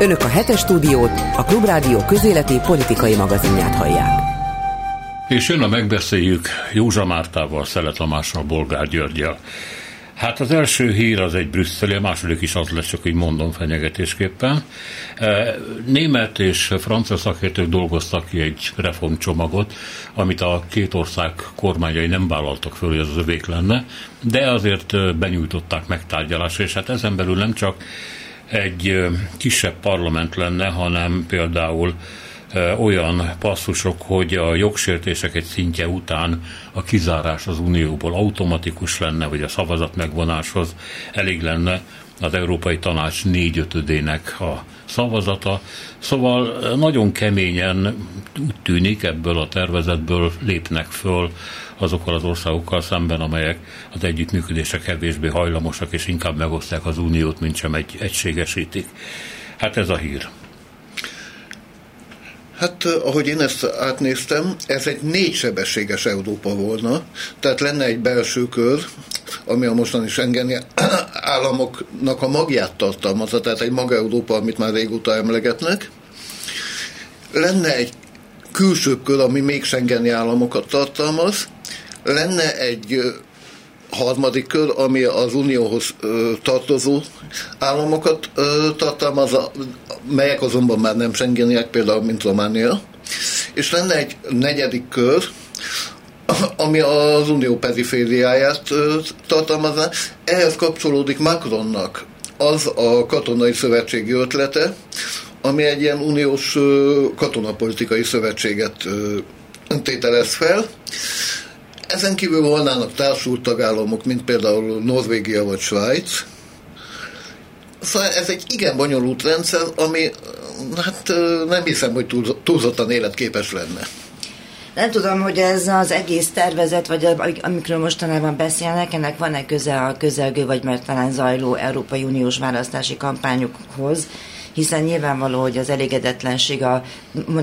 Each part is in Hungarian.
Önök a hetes stúdiót, a Klubrádió közéleti politikai magazinját hallják. És jön a megbeszéljük Józsa Mártával, Szele Tamással, Bolgár Györgyel. Hát az első hír az egy brüsszeli, a második is az lesz, csak így mondom fenyegetésképpen. E, német és francia szakértők dolgoztak ki egy reformcsomagot, amit a két ország kormányai nem vállaltak föl, hogy ez az övék lenne, de azért benyújtották megtárgyalásra, és hát ezen belül nem csak egy kisebb parlament lenne, hanem például olyan passzusok, hogy a jogsértések egy szintje után a kizárás az Unióból automatikus lenne, vagy a szavazat megvonáshoz elég lenne az Európai Tanács négyötödének a szavazata. Szóval nagyon keményen úgy tűnik ebből a tervezetből lépnek föl azokkal az országokkal szemben, amelyek az együttműködésre kevésbé hajlamosak, és inkább megosztják az uniót, mint sem egy, egységesítik. Hát ez a hír. Hát, ahogy én ezt átnéztem, ez egy négysebességes Európa volna, tehát lenne egy belső kör, ami a mostani Schengeni államoknak a magját tartalmazza, tehát egy maga Európa, amit már régóta emlegetnek. Lenne egy külső kör, ami még Schengeni államokat tartalmaz, lenne egy harmadik kör, ami az unióhoz tartozó államokat tartalmazza, melyek azonban már nem Schengeniek, például mint Románia. És lenne egy negyedik kör, ami az unió perifériáját tartalmazza. Ehhez kapcsolódik Macronnak az a katonai szövetségi ötlete, ami egy ilyen uniós katonapolitikai szövetséget tételez fel, ezen kívül volnának társult tagállamok, mint például Norvégia vagy Svájc. Szóval ez egy igen bonyolult rendszer, ami hát nem hiszem, hogy túlzottan életképes lenne. Nem tudom, hogy ez az egész tervezet, vagy amikről mostanában beszélnek, ennek van-e köze a közelgő, vagy mert talán zajló Európai Uniós választási kampányokhoz, hiszen nyilvánvaló, hogy az elégedetlenség a,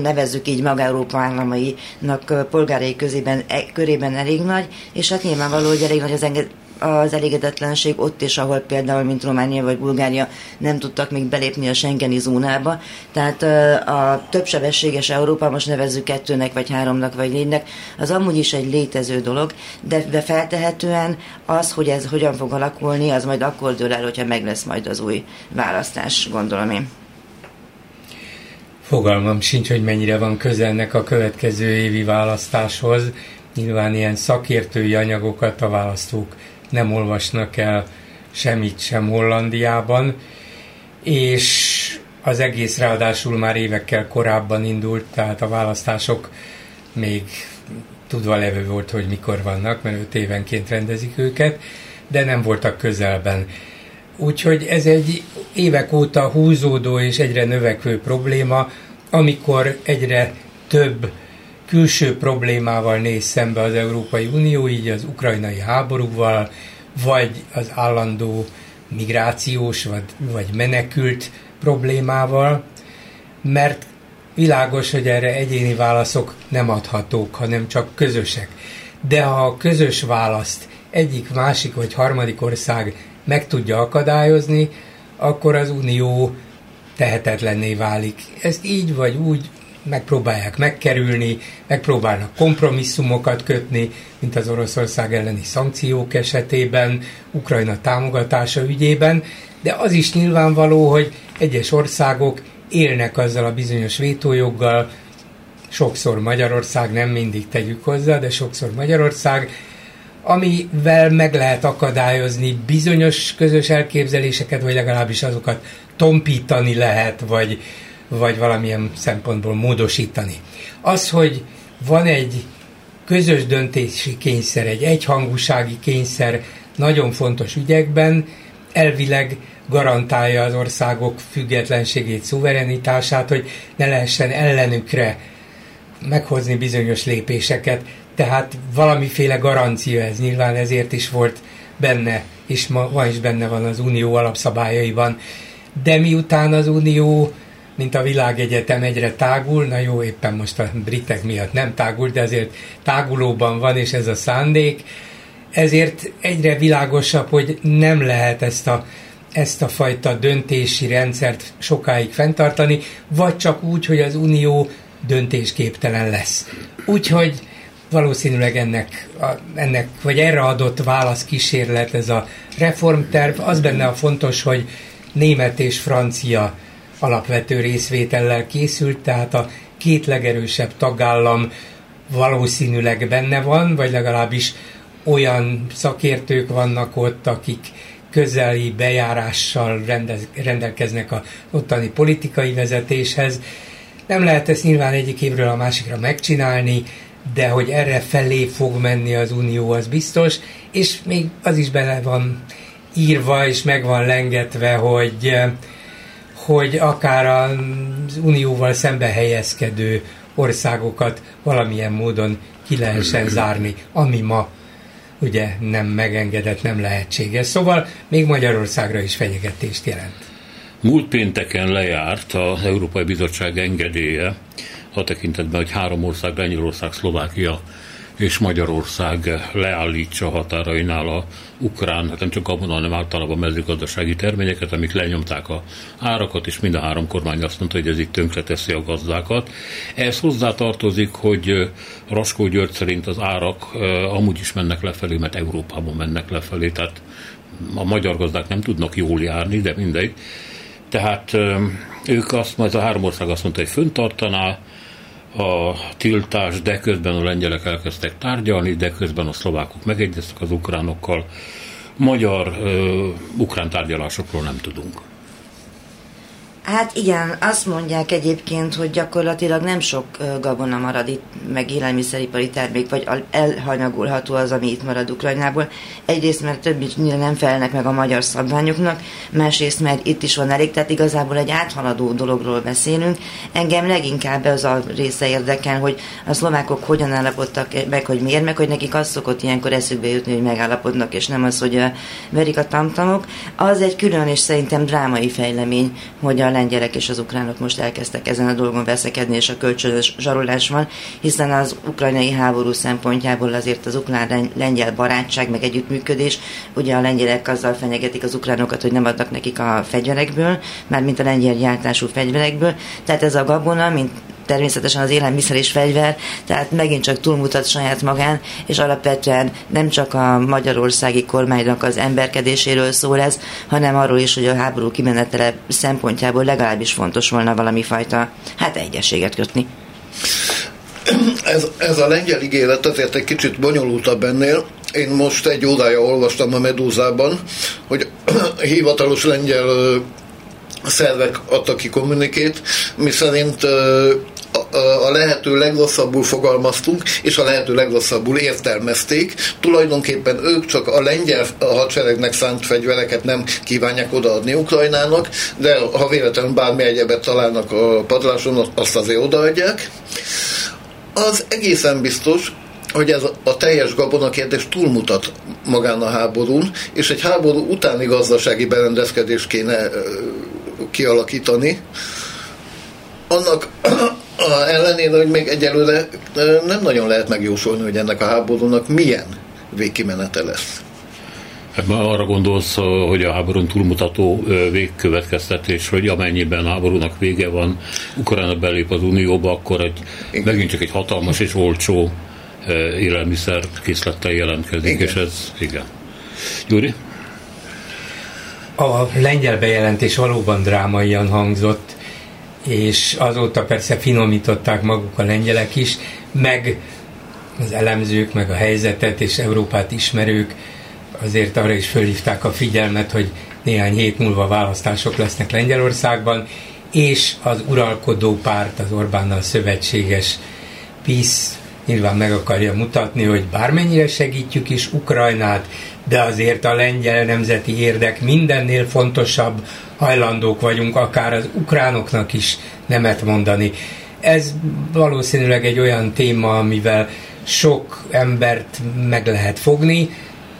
nevezzük így maga Európa államainak polgárai közében, e, körében elég nagy, és hát nyilvánvaló, hogy elég nagy az enged, az elégedetlenség ott is, ahol például, mint Románia vagy Bulgária nem tudtak még belépni a Schengeni zónába. Tehát a többsebességes Európa, most nevezzük kettőnek, vagy háromnak, vagy négynek, az amúgy is egy létező dolog, de, de feltehetően az, hogy ez hogyan fog alakulni, az majd akkor dől el, hogyha meg lesz majd az új választás, gondolom én. Fogalmam sincs, hogy mennyire van közelnek a következő évi választáshoz. Nyilván ilyen szakértői anyagokat a választók nem olvasnak el semmit sem Hollandiában, és az egész ráadásul már évekkel korábban indult, tehát a választások még tudva levő volt, hogy mikor vannak, mert öt évenként rendezik őket, de nem voltak közelben. Úgyhogy ez egy évek óta húzódó és egyre növekvő probléma, amikor egyre több külső problémával néz szembe az Európai Unió, így az ukrajnai háborúval, vagy az állandó migrációs vagy, vagy menekült problémával, mert világos, hogy erre egyéni válaszok nem adhatók, hanem csak közösek. De ha a közös választ egyik, másik vagy harmadik ország meg tudja akadályozni, akkor az Unió tehetetlenné válik. Ezt így vagy úgy megpróbálják megkerülni, megpróbálnak kompromisszumokat kötni, mint az Oroszország elleni szankciók esetében, Ukrajna támogatása ügyében, de az is nyilvánvaló, hogy egyes országok élnek azzal a bizonyos vétójoggal, sokszor Magyarország, nem mindig tegyük hozzá, de sokszor Magyarország, amivel meg lehet akadályozni bizonyos közös elképzeléseket, vagy legalábbis azokat tompítani lehet, vagy, vagy valamilyen szempontból módosítani. Az, hogy van egy közös döntési kényszer, egy egyhangúsági kényszer nagyon fontos ügyekben, elvileg garantálja az országok függetlenségét, szuverenitását, hogy ne lehessen ellenükre meghozni bizonyos lépéseket, tehát valamiféle garancia ez, nyilván ezért is volt benne, és ma, ma is benne van az unió alapszabályaiban. De miután az unió mint a világegyetem egyre tágul, na jó, éppen most a britek miatt nem tágul, de azért tágulóban van, és ez a szándék, ezért egyre világosabb, hogy nem lehet ezt a ezt a fajta döntési rendszert sokáig fenntartani, vagy csak úgy, hogy az Unió döntésképtelen lesz. Úgyhogy valószínűleg ennek, a, ennek, vagy erre adott válasz kísérlet ez a reformterv. Az benne a fontos, hogy német és francia alapvető részvétellel készült, tehát a két legerősebb tagállam valószínűleg benne van, vagy legalábbis olyan szakértők vannak ott, akik közeli bejárással rendez, rendelkeznek a ottani politikai vezetéshez. Nem lehet ezt nyilván egyik évről a másikra megcsinálni, de hogy erre felé fog menni az Unió, az biztos, és még az is bele van írva, és meg van lengetve, hogy, hogy akár az Unióval szembe helyezkedő országokat valamilyen módon ki lehessen zárni, ami ma ugye nem megengedett, nem lehetséges. Szóval még Magyarországra is fenyegetést jelent. Múlt pénteken lejárt az Európai Bizottság engedélye a tekintetben, hogy három ország, Lengyelország, Szlovákia és Magyarország leállítsa határainál a ukrán, hát nem csak abban, hanem általában mezőgazdasági terményeket, amik lenyomták a árakat, és mind a három kormány azt mondta, hogy ez itt tönkreteszi a gazdákat. Ehhez hozzá tartozik, hogy Raskó György szerint az árak amúgy is mennek lefelé, mert Európában mennek lefelé, tehát a magyar gazdák nem tudnak jól járni, de mindegy. Tehát ők azt, majd a három ország azt mondta, hogy föntartaná, a tiltás, de közben a lengyelek elkezdtek tárgyalni, de közben a szlovákok megegyeztek az ukránokkal. Magyar-ukrán tárgyalásokról nem tudunk. Hát igen, azt mondják egyébként, hogy gyakorlatilag nem sok gabona marad itt, meg élelmiszeripari termék, vagy elhanyagolható az, ami itt marad Ukrajnából. Egyrészt, mert többi nem felelnek meg a magyar szabványoknak, másrészt, mert itt is van elég, tehát igazából egy áthaladó dologról beszélünk. Engem leginkább az a része érdekel, hogy a szlovákok hogyan állapodtak meg, hogy miért, meg hogy nekik az szokott ilyenkor eszükbe jutni, hogy megállapodnak, és nem az, hogy verik a tamtamok. Az egy külön és szerintem drámai fejlemény, hogy a lengyelek és az ukránok most elkezdtek ezen a dolgon veszekedni, és a kölcsönös zsarolás van, hiszen az ukrajnai háború szempontjából azért az ukrán-lengyel barátság, meg együttműködés, ugye a lengyelek azzal fenyegetik az ukránokat, hogy nem adnak nekik a fegyverekből, mint a lengyel gyártású fegyverekből, tehát ez a gabona, mint természetesen az élelmiszer és fegyver, tehát megint csak túlmutat saját magán, és alapvetően nem csak a magyarországi kormánynak az emberkedéséről szól ez, hanem arról is, hogy a háború kimenetele szempontjából legalábbis fontos volna valami fajta, hát egyességet kötni. Ez, ez a lengyel ígéret azért egy kicsit bonyolultabb ennél. Én most egy órája olvastam a Medúzában, hogy hivatalos lengyel szervek adtak ki kommunikét, miszerint a lehető legrosszabbul fogalmaztunk, és a lehető legrosszabbul értelmezték. Tulajdonképpen ők csak a lengyel hadseregnek szánt fegyvereket nem kívánják odaadni Ukrajnának, de ha véletlenül bármi egyebet találnak a padláson, azt azért odaadják. Az egészen biztos, hogy ez a teljes gabona kérdés túlmutat magán a háborún, és egy háború utáni gazdasági berendezkedést kéne kialakítani. Annak ellenére, hogy még egyelőre nem nagyon lehet megjósolni, hogy ennek a háborúnak milyen végkimenete lesz. Ebben arra gondolsz, hogy a háborún túlmutató végkövetkeztetés, hogy amennyiben háborúnak vége van, Ukrajna belép az Unióba, akkor egy, igen. megint csak egy hatalmas és olcsó élelmiszer készlettel jelentkezik, igen. és ez igen. Gyuri? A lengyel bejelentés valóban drámaian hangzott, és azóta persze finomították maguk a lengyelek is, meg az elemzők, meg a helyzetet és Európát ismerők azért arra is fölhívták a figyelmet, hogy néhány hét múlva választások lesznek Lengyelországban, és az uralkodó párt, az Orbánnal szövetséges PISZ nyilván meg akarja mutatni, hogy bármennyire segítjük is Ukrajnát, de azért a lengyel nemzeti érdek mindennél fontosabb, hajlandók vagyunk akár az ukránoknak is nemet mondani. Ez valószínűleg egy olyan téma, amivel sok embert meg lehet fogni,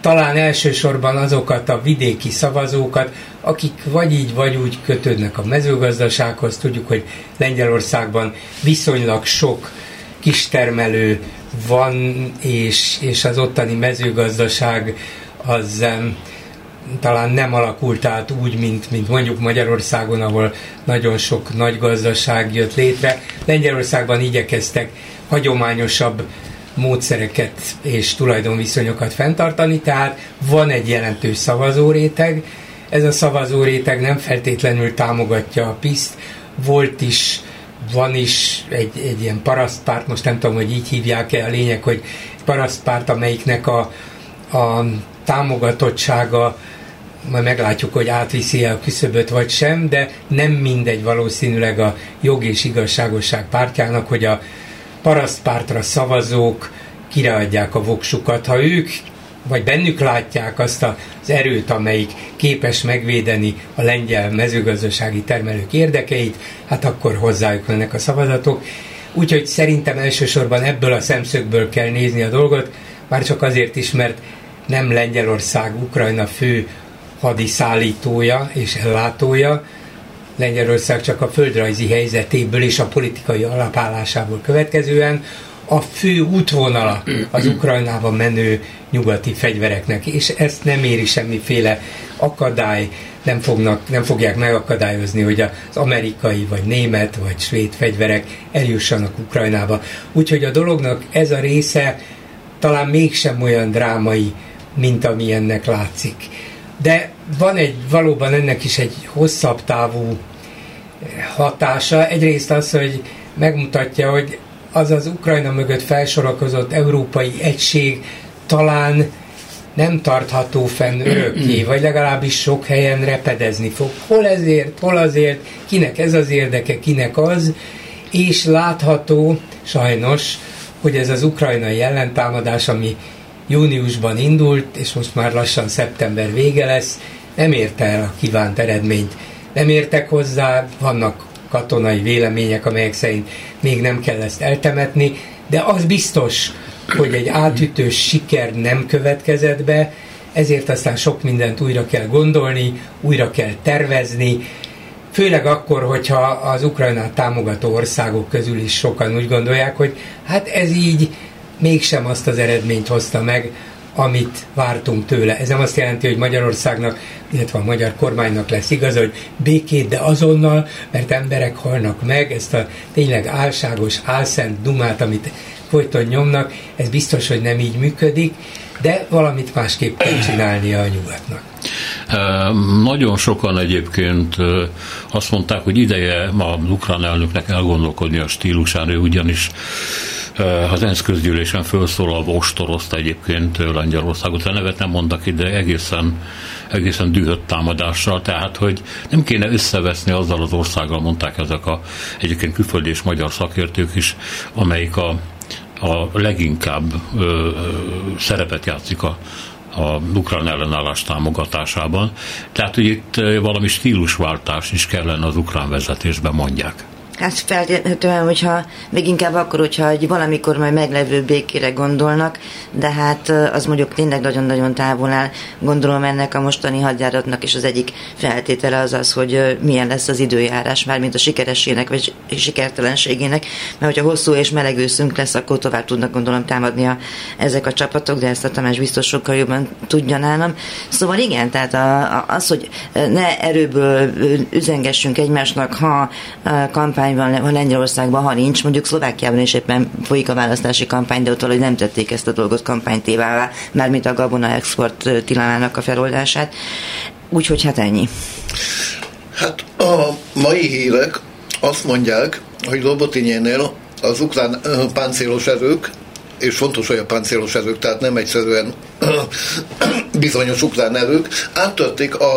talán elsősorban azokat a vidéki szavazókat, akik vagy így, vagy úgy kötődnek a mezőgazdasághoz. Tudjuk, hogy Lengyelországban viszonylag sok kistermelő van, és, és az ottani mezőgazdaság az talán nem alakult át úgy, mint, mint mondjuk Magyarországon, ahol nagyon sok nagy gazdaság jött létre. Lengyelországban igyekeztek hagyományosabb módszereket és tulajdonviszonyokat fenntartani, tehát van egy jelentős szavazóréteg, ez a szavazóréteg nem feltétlenül támogatja a PISzt, volt is, van is egy, egy ilyen parasztpárt, most nem tudom, hogy így hívják-e, a lényeg, hogy parasztpárt, amelyiknek a, a támogatottsága majd meglátjuk, hogy átviszi a küszöböt vagy sem, de nem mindegy valószínűleg a jog és igazságosság pártjának, hogy a parasztpártra szavazók kireadják a voksukat. Ha ők vagy bennük látják azt az erőt, amelyik képes megvédeni a lengyel mezőgazdasági termelők érdekeit, hát akkor hozzájuk mennek a szavazatok. Úgyhogy szerintem elsősorban ebből a szemszögből kell nézni a dolgot, már csak azért is, mert nem Lengyelország Ukrajna fő hadiszállítója és ellátója, Lengyelország csak a földrajzi helyzetéből és a politikai alapállásából következően a fő útvonala az Ukrajnában menő nyugati fegyvereknek, és ezt nem éri semmiféle akadály, nem, fognak, nem fogják megakadályozni, hogy az amerikai, vagy német, vagy svéd fegyverek eljussanak Ukrajnába. Úgyhogy a dolognak ez a része talán mégsem olyan drámai, mint ami ennek látszik. De van egy, valóban ennek is egy hosszabb távú hatása. Egyrészt az, hogy megmutatja, hogy az az Ukrajna mögött felsorakozott európai egység talán nem tartható fenn örökké, vagy legalábbis sok helyen repedezni fog. Hol ezért, hol azért, kinek ez az érdeke, kinek az, és látható sajnos, hogy ez az ukrajnai ellentámadás, ami júniusban indult, és most már lassan szeptember vége lesz, nem érte el a kívánt eredményt. Nem értek hozzá, vannak katonai vélemények, amelyek szerint még nem kell ezt eltemetni, de az biztos, hogy egy átütős siker nem következett be, ezért aztán sok mindent újra kell gondolni, újra kell tervezni, főleg akkor, hogyha az Ukrajnát támogató országok közül is sokan úgy gondolják, hogy hát ez így mégsem azt az eredményt hozta meg, amit vártunk tőle. Ez nem azt jelenti, hogy Magyarországnak, illetve a magyar kormánynak lesz igaz, hogy békét, de azonnal, mert emberek halnak meg, ezt a tényleg álságos, álszent dumát, amit folyton nyomnak, ez biztos, hogy nem így működik, de valamit másképp kell csinálnia a nyugatnak. Nagyon sokan egyébként azt mondták, hogy ideje ma ukrán elnöknek elgondolkodni a stílusán, ő ugyanis az ENSZ közgyűlésen felszólalva ostorozta egyébként Lengyelországot, a nevet nem mondtak ide egészen, egészen dühött támadással, tehát hogy nem kéne összeveszni azzal az országgal, mondták ezek a egyébként külföldi és magyar szakértők is, amelyik a, a leginkább ö, ö, szerepet játszik a, a ukrán ellenállás támogatásában. Tehát, hogy itt valami stílusváltás is kellene az ukrán vezetésben mondják. Hát feltétlenül, hogyha még inkább akkor, hogyha egy valamikor majd meglevő békére gondolnak, de hát az mondjuk tényleg nagyon-nagyon távol áll. Gondolom ennek a mostani hadjáratnak is az egyik feltétele az az, hogy milyen lesz az időjárás, mármint a sikeressének vagy sikertelenségének, mert hogyha hosszú és meleg őszünk lesz, akkor tovább tudnak gondolom támadni a, ezek a csapatok, de ezt a Tamás biztos sokkal jobban tudja nálam. Szóval igen, tehát a, a, az, hogy ne erőből üzengessünk egymásnak, ha a kampány kampány van, Lengyelországban, ha nincs, mondjuk Szlovákiában is éppen folyik a választási kampány, de ott valahogy nem tették ezt a dolgot kampánytévává, mármint a gabona export tilalmának a feloldását. Úgyhogy hát ennyi. Hát a mai hírek azt mondják, hogy Lobotinyénél az ukrán páncélos erők és fontos, hogy a páncélos erők, tehát nem egyszerűen bizonyos ukrán erők, áttörték a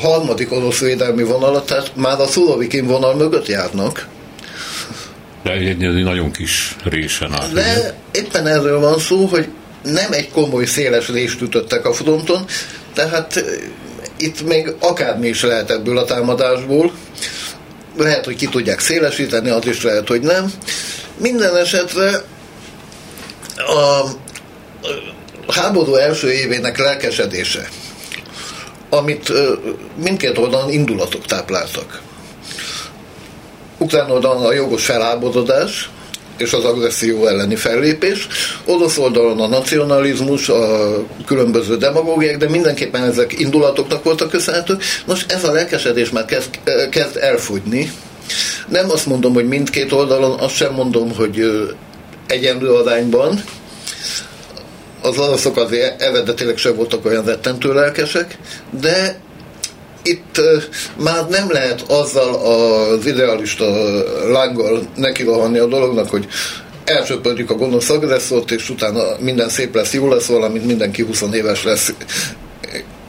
harmadik orosz védelmi vonalat, tehát már a Szulovikin vonal mögött járnak. De egy, egy nagyon kis résen át. De éppen erről van szó, hogy nem egy komoly széles részt ütöttek a fronton, tehát itt még akármi is lehet ebből a támadásból. Lehet, hogy ki tudják szélesíteni, az is lehet, hogy nem. Minden esetre a háború első évének lelkesedése, amit mindkét oldalon indulatok tápláltak. Ukrán oldalon a jogos felháborodás, és az agresszió elleni fellépés. Orosz oldalon a nacionalizmus, a különböző demagógiák, de mindenképpen ezek indulatoknak voltak köszönhetők. Most ez a lelkesedés már kezd, kezd elfogyni. Nem azt mondom, hogy mindkét oldalon, azt sem mondom, hogy egyenlő arányban. Az oroszok azért eredetileg sem voltak olyan rettentő lelkesek, de itt már nem lehet azzal az idealista lánggal nekirohanni a dolognak, hogy elsöpörjük a gonosz agresszort, és utána minden szép lesz, jó lesz, valamint mindenki 20 éves lesz,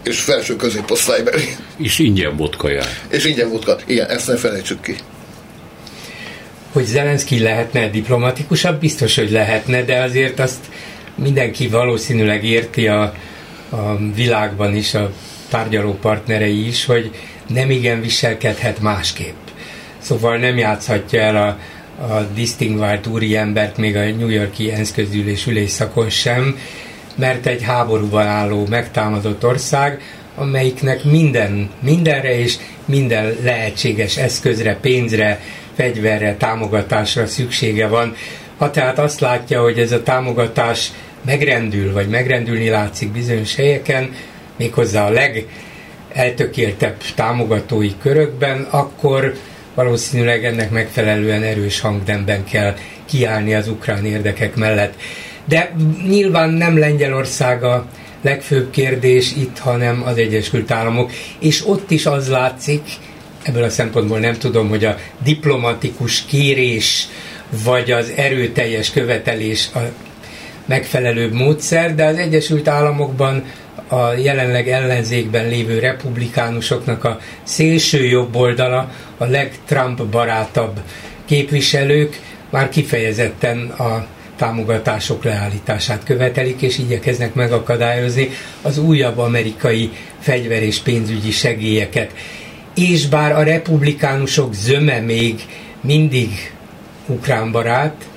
és felső középosztálybeli. És ingyen vodka jár. És ingyen vodka. Igen, ezt ne felejtsük ki. Hogy Zelenszky lehetne diplomatikusabb, biztos, hogy lehetne, de azért azt mindenki valószínűleg érti a, a világban is, a tárgyaló partnerei is, hogy nem igen viselkedhet másképp. Szóval nem játszhatja el a, a distinguált úri embert még a New Yorki ENSZ közgyűlés ülésszakon sem, mert egy háborúban álló megtámadott ország, amelyiknek minden, mindenre és minden lehetséges eszközre, pénzre, fegyverre, támogatásra szüksége van. Ha tehát azt látja, hogy ez a támogatás megrendül, vagy megrendülni látszik bizonyos helyeken, méghozzá a legeltökéltebb támogatói körökben, akkor valószínűleg ennek megfelelően erős hangdemben kell kiállni az ukrán érdekek mellett. De nyilván nem Lengyelország a legfőbb kérdés itt, hanem az Egyesült Államok, és ott is az látszik, ebből a szempontból nem tudom, hogy a diplomatikus kérés vagy az erőteljes követelés a megfelelőbb módszer, de az Egyesült Államokban a jelenleg ellenzékben lévő republikánusoknak a szélső jobb oldala, a legtrump barátabb képviselők már kifejezetten a támogatások leállítását követelik, és igyekeznek megakadályozni az újabb amerikai fegyver és pénzügyi segélyeket. És bár a republikánusok zöme még mindig ukrán barát,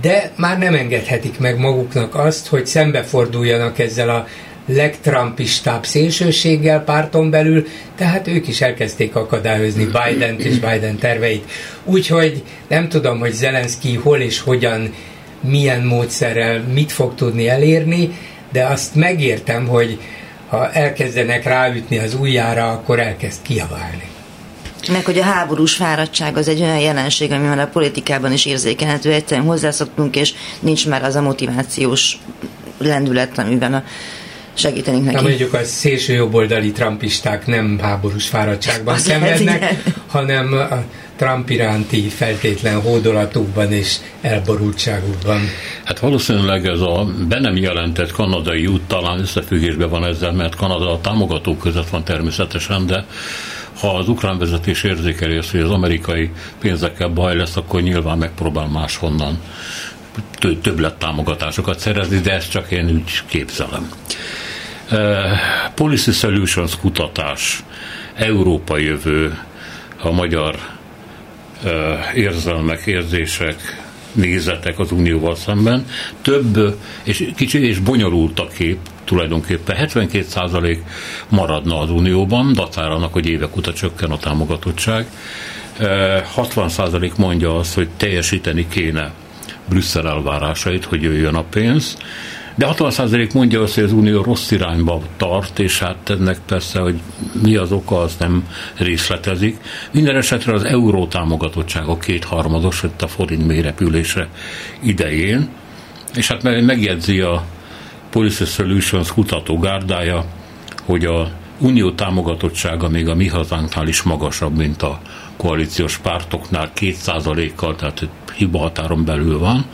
de már nem engedhetik meg maguknak azt, hogy szembeforduljanak ezzel a legtrumpistább szélsőséggel párton belül, tehát ők is elkezdték akadályozni biden és Biden terveit. Úgyhogy nem tudom, hogy Zelenszky hol és hogyan, milyen módszerrel mit fog tudni elérni, de azt megértem, hogy ha elkezdenek ráütni az ujjára, akkor elkezd kiaválni. Meg, hogy a háborús fáradtság az egy olyan jelenség, ami már a politikában is érzékelhető, egyszerűen hozzászoktunk, és nincs már az a motivációs lendület, amiben a segítenünk neki. Na mondjuk a szélső jobboldali trumpisták nem háborús fáradtságban Az szenvednek, lehet, hanem a Trump iránti feltétlen hódolatukban és elborultságukban. Hát valószínűleg ez a be nem jelentett kanadai út talán összefüggésben van ezzel, mert Kanada a támogatók között van természetesen, de ha az ukrán vezetés érzékeli azt, hogy az amerikai pénzekkel baj lesz, akkor nyilván megpróbál máshonnan többlet támogatásokat szerezni, de ezt csak én úgy képzelem. Policy Solutions kutatás, Európa jövő, a magyar érzelmek, érzések, nézetek az Unióval szemben. Több és kicsi és bonyolult a kép tulajdonképpen. 72% maradna az Unióban, dacára annak, hogy évek óta csökken a támogatottság. 60% mondja azt, hogy teljesíteni kéne Brüsszel elvárásait, hogy jöjjön a pénz. De 60% mondja azt, hogy az Unió rossz irányba tart, és hát ennek persze, hogy mi az oka, az nem részletezik. Minden esetre az euró támogatottsága kétharmados, itt a forint mélyrepülése idején, és hát megjegyzi a Policy Solutions kutató gárdája, hogy a unió támogatottsága még a mi hazánknál is magasabb, mint a koalíciós pártoknál, két kal tehát hiba határon belül van.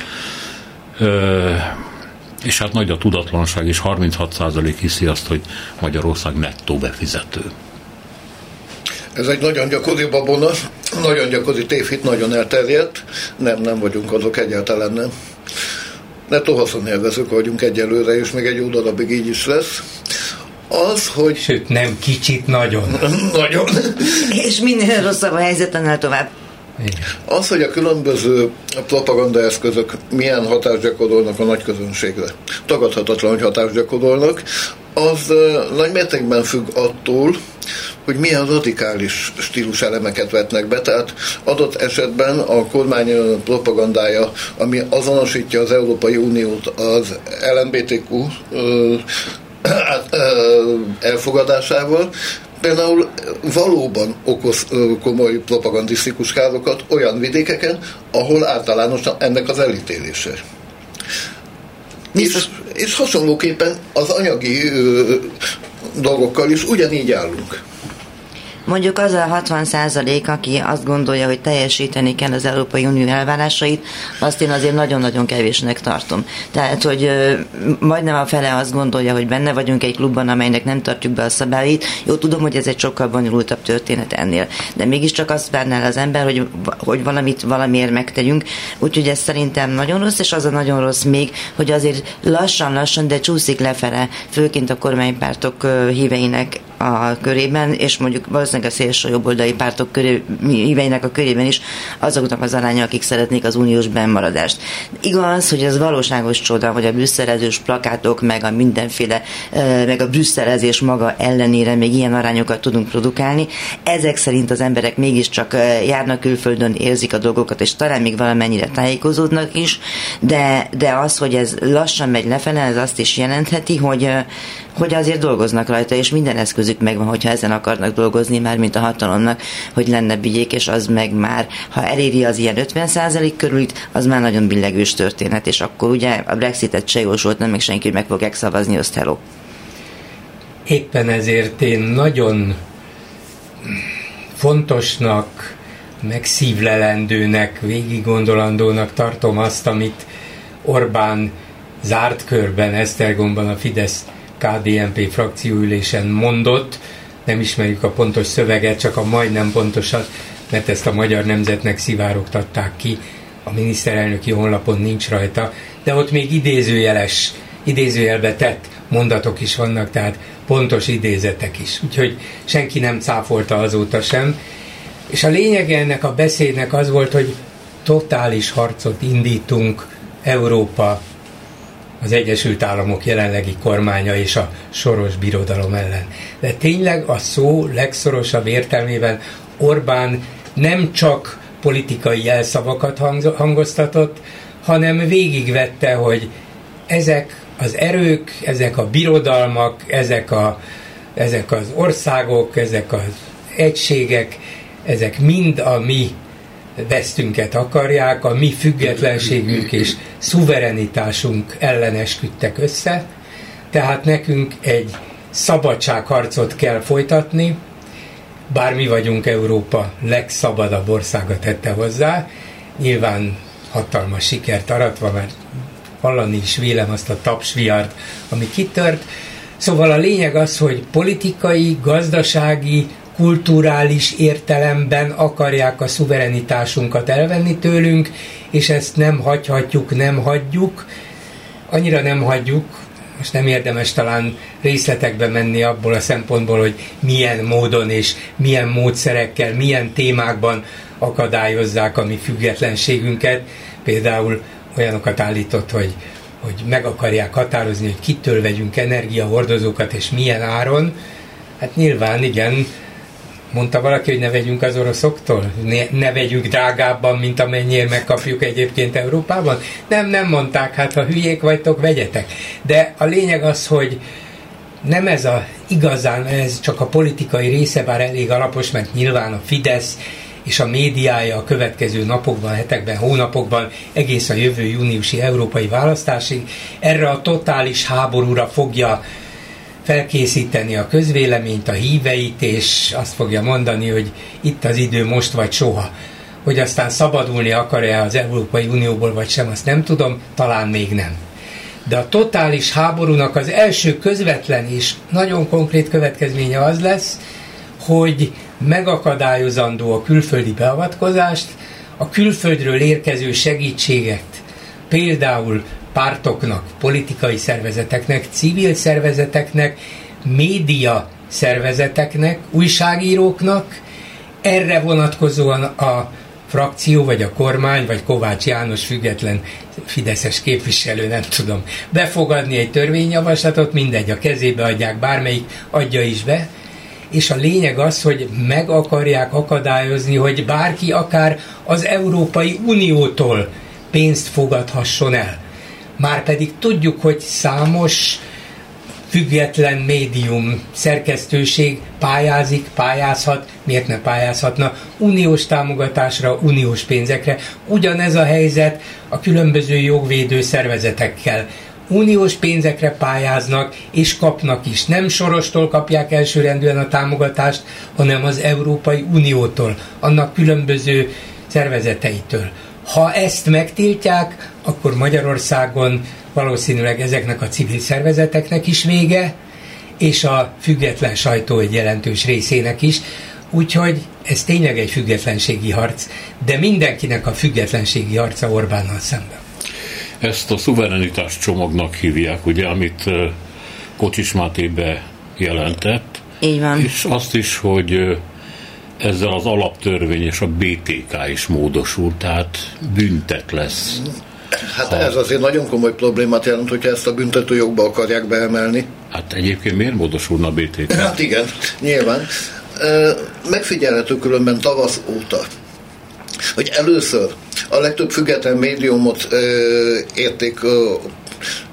És hát nagy a tudatlanság, és 36% hiszi azt, hogy Magyarország nettó befizető. Ez egy nagyon gyakori babona, nagyon gyakori tévhit, nagyon elterjedt. Nem, nem vagyunk azok egyáltalán nem. Nettó haszonélvezők vagyunk egyelőre, és még egy jó darabig így is lesz az, hogy... Sőt, nem kicsit, nagyon. nagyon. És minél rosszabb a helyzet, annál tovább. Az, hogy a különböző propagandaeszközök milyen hatást gyakorolnak a nagy közönségre, tagadhatatlan, hogy hatást gyakorolnak, az nagy mértékben függ attól, hogy milyen radikális stílus elemeket vetnek be, tehát adott esetben a kormány propagandája, ami azonosítja az Európai Uniót az LMBTQ elfogadásával, például valóban okoz komoly propagandisztikus károkat olyan vidékeken, ahol általánosan ennek az elítélése. És, és hasonlóképpen az anyagi ö, dolgokkal is ugyanígy állunk. Mondjuk az a 60 százalék, aki azt gondolja, hogy teljesíteni kell az Európai Unió elvárásait, azt én azért nagyon-nagyon kevésnek tartom. Tehát, hogy majdnem a fele azt gondolja, hogy benne vagyunk egy klubban, amelynek nem tartjuk be a szabályait. Jó, tudom, hogy ez egy sokkal bonyolultabb történet ennél, de mégiscsak azt várná az ember, hogy, hogy valamit valamiért megtegyünk. Úgyhogy ez szerintem nagyon rossz, és az a nagyon rossz még, hogy azért lassan-lassan, de csúszik lefele, főként a kormánypártok híveinek a körében, és mondjuk valószínűleg a szélső jobboldali pártok köré, híveinek a körében is azoknak az aránya, akik szeretnék az uniós bennmaradást. Igaz, hogy az valóságos csoda, hogy a brüsszelezős plakátok, meg a mindenféle, meg a brüsszelezés maga ellenére még ilyen arányokat tudunk produkálni. Ezek szerint az emberek mégiscsak járnak külföldön, érzik a dolgokat, és talán még valamennyire tájékozódnak is, de, de az, hogy ez lassan megy lefele, ez azt is jelentheti, hogy, hogy azért dolgoznak rajta, és minden eszközük megvan, hogyha ezen akarnak dolgozni, már mint a hatalomnak, hogy lenne vigyék, és az meg már, ha eléri az ilyen 50% körülit, az már nagyon billegős történet, és akkor ugye a Brexitet se jósolt, nem meg senki, hogy meg fogják szavazni, azt hello. Éppen ezért én nagyon fontosnak, megszívlelendőnek, végiggondolandónak tartom azt, amit Orbán zárt körben, Esztergomban a Fidesz KDNP frakcióülésen mondott, nem ismerjük a pontos szöveget, csak a majdnem pontosat, mert ezt a magyar nemzetnek szivárogtatták ki, a miniszterelnöki honlapon nincs rajta, de ott még idézőjeles, idézőjelbe tett mondatok is vannak, tehát pontos idézetek is. Úgyhogy senki nem cáfolta azóta sem. És a lényege ennek a beszédnek az volt, hogy totális harcot indítunk Európa az Egyesült Államok jelenlegi kormánya és a soros birodalom ellen. De tényleg a szó legszorosabb értelmében Orbán nem csak politikai jelszavakat hangoztatott, hanem végigvette, hogy ezek az erők, ezek a birodalmak, ezek, a, ezek az országok, ezek az egységek, ezek mind a mi vesztünket akarják, a mi függetlenségünk és szuverenitásunk ellen esküdtek össze, tehát nekünk egy szabadságharcot kell folytatni, bár mi vagyunk Európa legszabadabb országa tette hozzá, nyilván hatalmas sikert aratva, mert hallani is vélem azt a tapsviart, ami kitört. Szóval a lényeg az, hogy politikai, gazdasági, kulturális értelemben akarják a szuverenitásunkat elvenni tőlünk, és ezt nem hagyhatjuk, nem hagyjuk. Annyira nem hagyjuk, most nem érdemes talán részletekbe menni abból a szempontból, hogy milyen módon és milyen módszerekkel, milyen témákban akadályozzák a mi függetlenségünket. Például olyanokat állított, hogy, hogy meg akarják határozni, hogy kitől vegyünk energiahordozókat és milyen áron. Hát nyilván igen, Mondta valaki, hogy ne vegyünk az oroszoktól? Ne, ne vegyünk drágábban, mint amennyire megkapjuk egyébként Európában? Nem, nem mondták, hát ha hülyék vagytok, vegyetek. De a lényeg az, hogy nem ez a igazán, ez csak a politikai része, bár elég alapos, mert nyilván a Fidesz és a médiája a következő napokban, hetekben, hónapokban, egész a jövő júniusi európai választásig erre a totális háborúra fogja felkészíteni a közvéleményt, a híveit, és azt fogja mondani, hogy itt az idő most vagy soha. Hogy aztán szabadulni akar-e az Európai Unióból vagy sem, azt nem tudom, talán még nem. De a totális háborúnak az első közvetlen és nagyon konkrét következménye az lesz, hogy megakadályozandó a külföldi beavatkozást, a külföldről érkező segítséget például pártoknak, politikai szervezeteknek, civil szervezeteknek, média szervezeteknek, újságíróknak, erre vonatkozóan a frakció, vagy a kormány, vagy Kovács János független fideszes képviselő, nem tudom, befogadni egy törvényjavaslatot, mindegy, a kezébe adják, bármelyik adja is be, és a lényeg az, hogy meg akarják akadályozni, hogy bárki akár az Európai Uniótól pénzt fogadhasson el. Márpedig tudjuk, hogy számos független médium, szerkesztőség pályázik, pályázhat, miért ne pályázhatna uniós támogatásra, uniós pénzekre. Ugyanez a helyzet a különböző jogvédő szervezetekkel uniós pénzekre pályáznak, és kapnak is. Nem Sorostól kapják elsőrendűen a támogatást, hanem az Európai Uniótól, annak különböző szervezeteitől. Ha ezt megtiltják, akkor Magyarországon valószínűleg ezeknek a civil szervezeteknek is vége, és a független sajtó egy jelentős részének is. Úgyhogy ez tényleg egy függetlenségi harc, de mindenkinek a függetlenségi harca Orbánnal szemben. Ezt a szuverenitás csomagnak hívják, ugye, amit Kocsis Máté bejelentett. Így van. És azt is, hogy ezzel az alaptörvény és a BTK is módosul, tehát büntet lesz. Hát ha... ez azért nagyon komoly problémát jelent, hogyha ezt a büntetőjogba akarják beemelni. Hát egyébként miért módosulna a BTK? Hát igen, nyilván. Megfigyelhető különben tavasz óta, hogy először a legtöbb független médiumot ö, érték ö,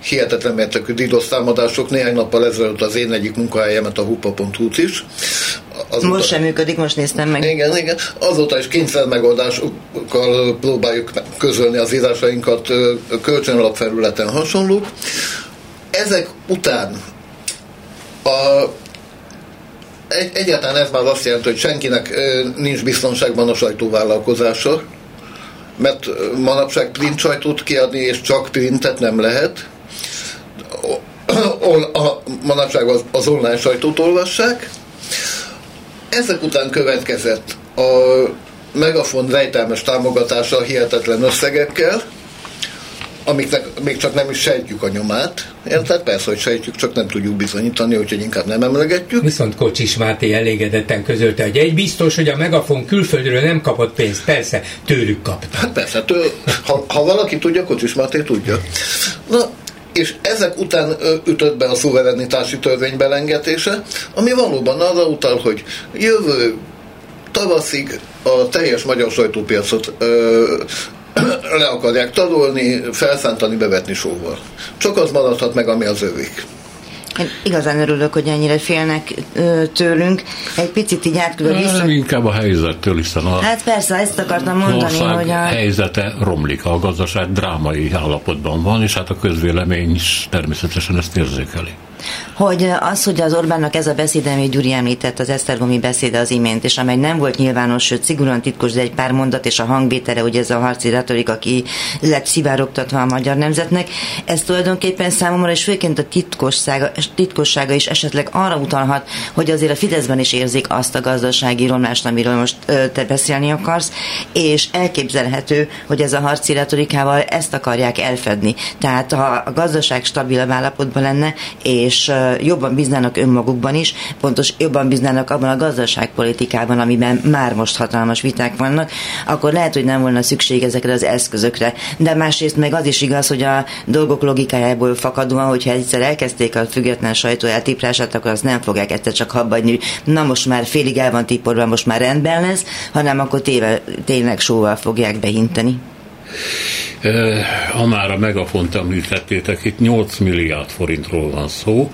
hihetetlen mértékű DDoS támadások. Néhány nappal ezelőtt az én egyik munkahelyemet, a hupa.hu is. Azóta, most sem működik, most néztem meg. Igen, igen. Azóta is kényszer megoldásokkal próbáljuk közölni az írásainkat kölcsönlapfelületen hasonlók. Ezek után a egy, egyáltalán ez már azt jelenti, hogy senkinek nincs biztonságban a sajtóvállalkozása, mert manapság print sajtót kiadni, és csak printet nem lehet. A manapság az, az online sajtót olvassák. Ezek után következett a Megafon rejtelmes támogatása hihetetlen összegekkel, amiknek még csak nem is sejtjük a nyomát. Érted? Persze, hogy sejtjük, csak nem tudjuk bizonyítani, úgyhogy inkább nem emlegetjük. Viszont Kocsis Máté elégedetten közölte, hogy egy biztos, hogy a Megafon külföldről nem kapott pénzt. Persze, tőlük kapta. Hát persze, től, ha, ha valaki tudja, Kocsis Máté tudja. Na, és ezek után ütött be a szuverenitási törvény belengetése, ami valóban arra utal, hogy jövő tavaszig a teljes magyar sajtópiacot ö, le akarják tadolni, felszántani, bevetni sóval. Csak az maradhat meg, ami az övék. Én igazán örülök, hogy ennyire félnek tőlünk. Egy picit így átkülök vissza. Inkább a helyzettől, hiszen a Hát persze, ezt akartam mondani, hogy a... helyzete romlik, a gazdaság drámai állapotban van, és hát a közvélemény is természetesen ezt érzékeli hogy az, hogy az Orbánnak ez a beszéd, amit Gyuri említett, az Esztergomi beszéde az imént, és amely nem volt nyilvános, sőt szigorúan titkos, de egy pár mondat, és a hangvétele, hogy ez a harci retorika, aki lett szivárogtatva a magyar nemzetnek, ez tulajdonképpen számomra, és főként a titkossága, titkossága is esetleg arra utalhat, hogy azért a Fideszben is érzik azt a gazdasági romlást, amiről most ö, te beszélni akarsz, és elképzelhető, hogy ez a harci retorikával ezt akarják elfedni. Tehát ha a gazdaság stabilabb állapotban lenne, és és jobban bíznának önmagukban is, pontos jobban bíznának abban a gazdaságpolitikában, amiben már most hatalmas viták vannak, akkor lehet, hogy nem volna szükség ezekre az eszközökre. De másrészt meg az is igaz, hogy a dolgok logikájából fakadóan, hogyha egyszer elkezdték a független sajtó eltiprását, akkor azt nem fogják egyszer csak habbadni, na most már félig el van tiporva, most már rendben lesz, hanem akkor téve, tényleg sóval fogják behinteni. Ha már a megafont említettétek, itt 8 milliárd forintról van szó,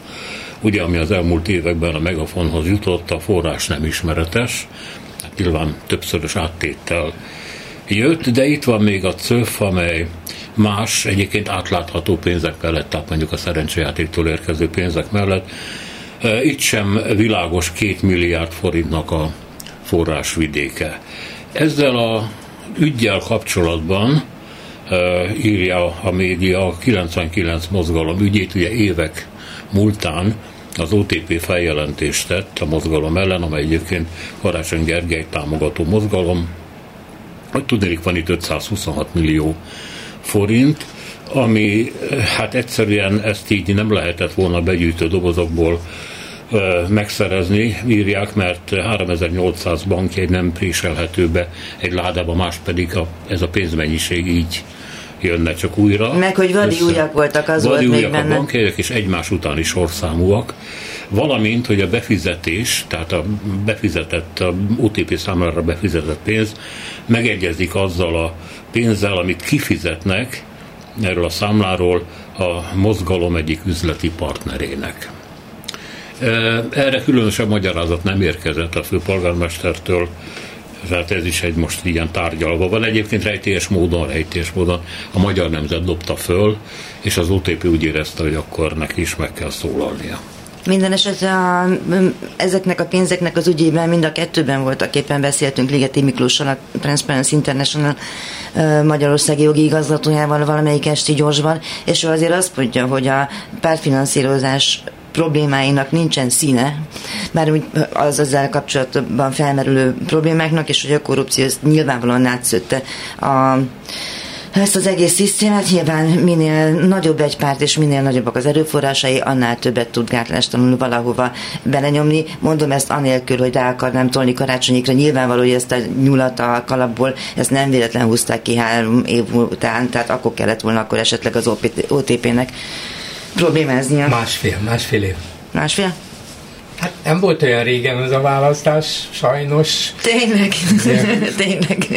ugye ami az elmúlt években a megafonhoz jutott, a forrás nem ismeretes, hát nyilván többszörös áttéttel jött, de itt van még a CÖF, amely más, egyébként átlátható pénzek mellett, tehát mondjuk a szerencsejátéktól érkező pénzek mellett, itt sem világos két milliárd forintnak a forrásvidéke. Ezzel a ügyjel kapcsolatban írja a média a 99 mozgalom ügyét, ugye évek múltán az OTP feljelentést tett a mozgalom ellen, amely egyébként Karácsony Gergely támogató mozgalom, hogy tudnék van itt 526 millió forint, ami hát egyszerűen ezt így nem lehetett volna begyűjtő dobozokból megszerezni, írják, mert 3800 bankjegy nem préselhető be egy ládába, más pedig a, ez a pénzmennyiség így jönne csak újra. Meg hogy vadi össze. újak voltak, az vadi volt még benne. a bankjegyek, és egymás utáni sorszámúak, valamint, hogy a befizetés, tehát a befizetett, a OTP számára befizetett pénz megegyezik azzal a pénzzel, amit kifizetnek erről a számláról a mozgalom egyik üzleti partnerének. Erre különösebb magyarázat nem érkezett a főpolgármestertől, tehát ez is egy most ilyen tárgyalva van. Egyébként rejtélyes módon, rejtélyes módon a magyar nemzet dobta föl, és az OTP úgy érezte, hogy akkor neki is meg kell szólalnia. Minden esetre a, ezeknek a pénzeknek az ügyében mind a kettőben voltak éppen beszéltünk Ligeti Miklóssal, a Transparency International Magyarországi jogi igazgatójával valamelyik esti gyorsban, és ő azért azt mondja, hogy a pártfinanszírozás problémáinak nincsen színe, már úgy az ezzel kapcsolatban felmerülő problémáknak, és hogy a korrupció nyilvánvalóan átszötte a ezt az egész szisztémát. Nyilván minél nagyobb egy párt, és minél nagyobbak az erőforrásai, annál többet tud gátlástalanul valahova belenyomni. Mondom ezt anélkül, hogy rá akarnám tolni karácsonyikra. Nyilvánvaló, hogy ezt a nyulat a kalapból, ezt nem véletlen húzták ki három év után, tehát akkor kellett volna akkor esetleg az OTP-nek problémáznia. Másfél, másfél év. Másfél? Hát nem volt olyan régen az a választás, sajnos. Tényleg, tényleg.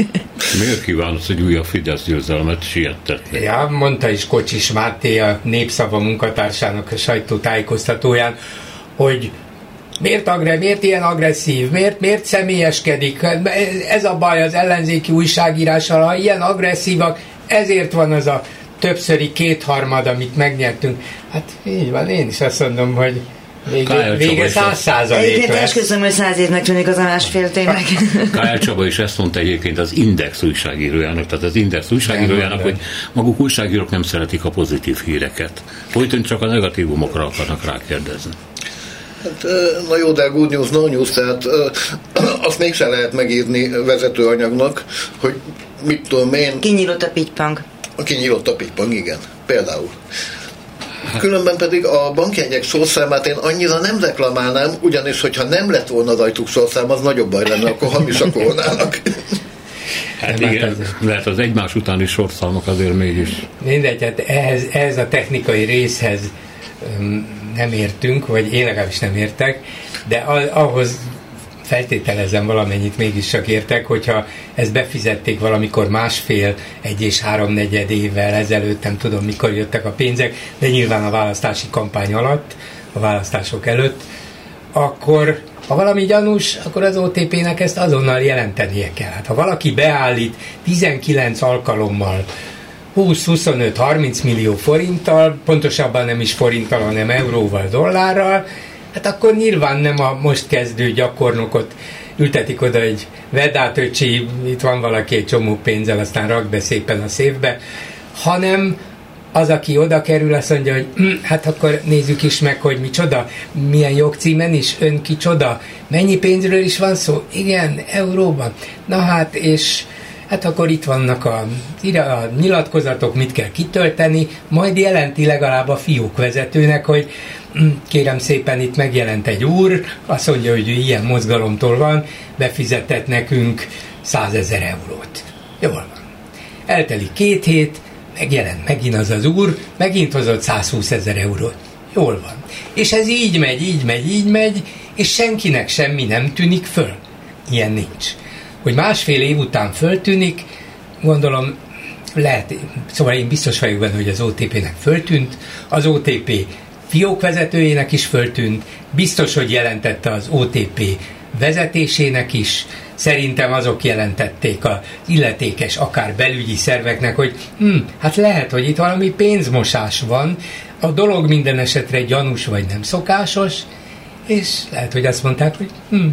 Miért kívánsz egy újabb Fidesz győzelmet sietetni? Ja, mondta is Kocsis Máté a Népszava munkatársának a sajtótájékoztatóján, hogy miért, agre, miért ilyen agresszív, miért, miért személyeskedik, ez a baj az ellenzéki újságírással, ha ilyen agresszívak, ezért van az a többszöri kétharmad, amit megnyertünk. Hát így van, én is azt mondom, hogy Vége, vége száz százalék Egyébként esküszöm, hogy száz évnek tűnik az a másfél tényleg. Kájel Csaba is ezt mondta egyébként az Index újságírójának, tehát az Index újságírójának, hogy maguk újságírók nem szeretik a pozitív híreket. Folyton csak a negatívumokra akarnak rákérdezni. Hát, na jó, de good news, no news, tehát azt mégsem lehet megírni vezetőanyagnak, hogy mit tudom én... Kinyílott a pitypang. Kinyílott a pitypang, igen. Például. Különben pedig a bankjegyek sorszámát én annyira nem reklamálnám, ugyanis, hogyha nem lett volna rajtuk sorszám, az nagyobb baj lenne, akkor hamisak volnának. Hát igen, lehet az egymás utáni sorszámok azért mégis. Mindegy, hát ehhez, ehhez a technikai részhez nem értünk, vagy én legalábbis nem értek, de ahhoz feltételezem valamennyit mégis csak értek, hogyha ezt befizették valamikor másfél, egy és háromnegyed évvel ezelőtt, nem tudom mikor jöttek a pénzek, de nyilván a választási kampány alatt, a választások előtt, akkor ha valami gyanús, akkor az OTP-nek ezt azonnal jelentenie kell. Hát, ha valaki beállít 19 alkalommal 20-25-30 millió forinttal, pontosabban nem is forinttal, hanem euróval, dollárral, hát akkor nyilván nem a most kezdő gyakornokot ültetik oda, hogy vedd át, öcsi, itt van valaki egy csomó pénzzel, aztán rak be szépen a széfbe, hanem az, aki oda kerül, azt mondja, hogy hm, hát akkor nézzük is meg, hogy micsoda, milyen jogcímen is, ön kicsoda, mennyi pénzről is van szó? Igen, euróban. Na hát, és hát akkor itt vannak a, a nyilatkozatok, mit kell kitölteni, majd jelenti legalább a fiúk vezetőnek, hogy kérem szépen itt megjelent egy úr, azt mondja, hogy ilyen mozgalomtól van, befizetett nekünk százezer eurót. Jól van. Eltelik két hét, megjelent megint az az úr, megint hozott 120 ezer eurót. Jól van. És ez így megy, így megy, így megy, és senkinek semmi nem tűnik föl. Ilyen nincs. Hogy másfél év után föltűnik, gondolom lehet, szóval én biztos vagyok benne, hogy az OTP-nek föltűnt, az OTP fiók vezetőjének is föltűnt, biztos, hogy jelentette az OTP vezetésének is, szerintem azok jelentették az illetékes, akár belügyi szerveknek, hogy hm, hát lehet, hogy itt valami pénzmosás van, a dolog minden esetre gyanús vagy nem szokásos, és lehet, hogy azt mondták, hogy hm,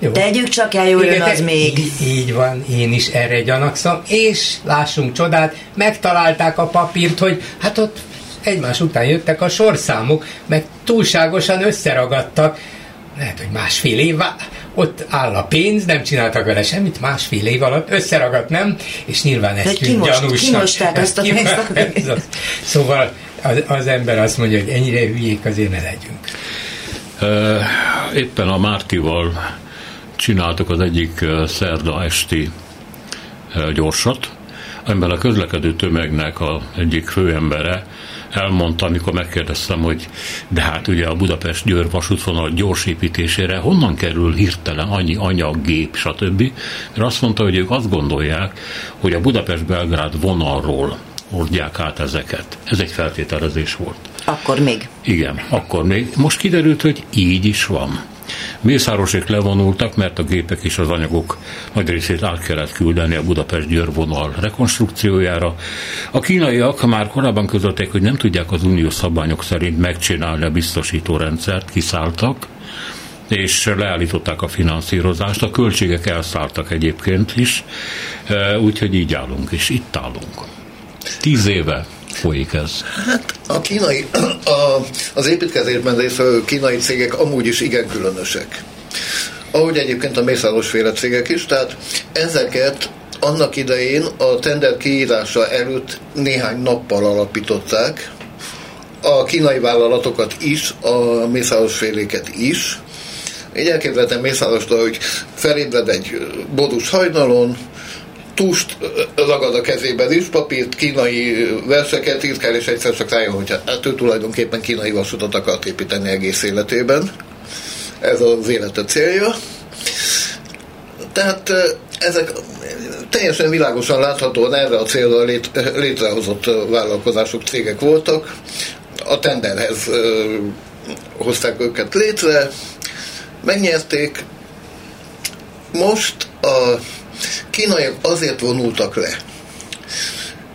jó. Tegyük csak el, jön az még. Így, így van, én is erre gyanakszom, és lássunk csodát, megtalálták a papírt, hogy hát ott egymás után jöttek a sorszámok, meg túlságosan összeragadtak, lehet, hogy másfél év, ott áll a pénz, nem csináltak vele semmit, másfél év alatt összeragadt, nem, és nyilván ezt tűnt gyanúsnak. Kimosták azt a pénzt. Szóval az, az ember azt mondja, hogy ennyire hülyék azért ne legyünk. Éppen a Mártival csináltuk az egyik szerda esti gyorsat, amiben a közlekedő tömegnek a egyik főembere elmondta, amikor megkérdeztem, hogy de hát ugye a Budapest-Győr vasútvonal gyorsépítésére honnan kerül hirtelen annyi anyag, gép, stb. Mert azt mondta, hogy ők azt gondolják, hogy a Budapest-Belgrád vonalról hordják át ezeket. Ez egy feltételezés volt. Akkor még. Igen, akkor még. Most kiderült, hogy így is van. Mészárosék levonultak, mert a gépek és az anyagok nagy részét át kellett küldeni a Budapest-Győr vonal rekonstrukciójára. A kínaiak már korábban közölték, hogy nem tudják az uniós szabványok szerint megcsinálni a biztosító rendszert, kiszálltak, és leállították a finanszírozást. A költségek elszálltak egyébként is, úgyhogy így állunk, és itt állunk. Tíz éve folyik ez? Hát a kínai, a, az építkezésben részvevő kínai cégek amúgy is igen különösek. Ahogy egyébként a mészáros féle cégek is, tehát ezeket annak idején a tender kiírása előtt néhány nappal alapították, a kínai vállalatokat is, a mészáros féléket is. Így elképzeltem Mészárostól, hogy felébred egy borús hajnalon, tust ragad a kezében is, papírt, kínai verseket írt kell, és egyszer csak rájön, hogy hát ő tulajdonképpen kínai vasutat akart építeni egész életében. Ez az élete célja. Tehát ezek teljesen világosan láthatóan erre a célra lét, létrehozott vállalkozások, cégek voltak. A tenderhez hozták őket létre, megnyerték. Most a kínaiak azért vonultak le,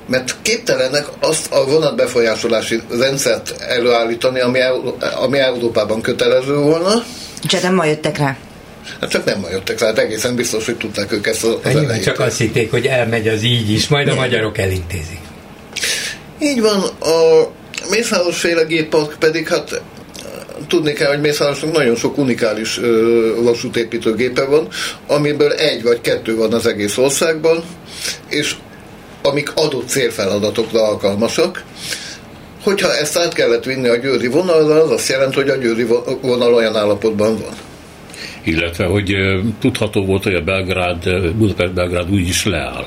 mert képtelenek azt a vonatbefolyásolási rendszert előállítani, ami, ami Európában kötelező volna. Csak nem ma jöttek rá. Hát csak nem ma jöttek rá, hát egészen biztos, hogy tudták ők ezt az elejét. Csak azt hitték, hogy elmegy az így is, majd a nem. magyarok elintézik. Így van, a Mészáros féle géppark pedig hát tudni kell, hogy Mészárosnak nagyon sok unikális vasútépítőgépe van, amiből egy vagy kettő van az egész országban, és amik adott célfeladatokra alkalmasak. Hogyha ezt át kellett vinni a győri vonalra, az azt jelenti, hogy a győri vonal olyan állapotban van. Illetve, hogy tudható volt, hogy a Belgrád, Budapest-Belgrád úgy is leáll.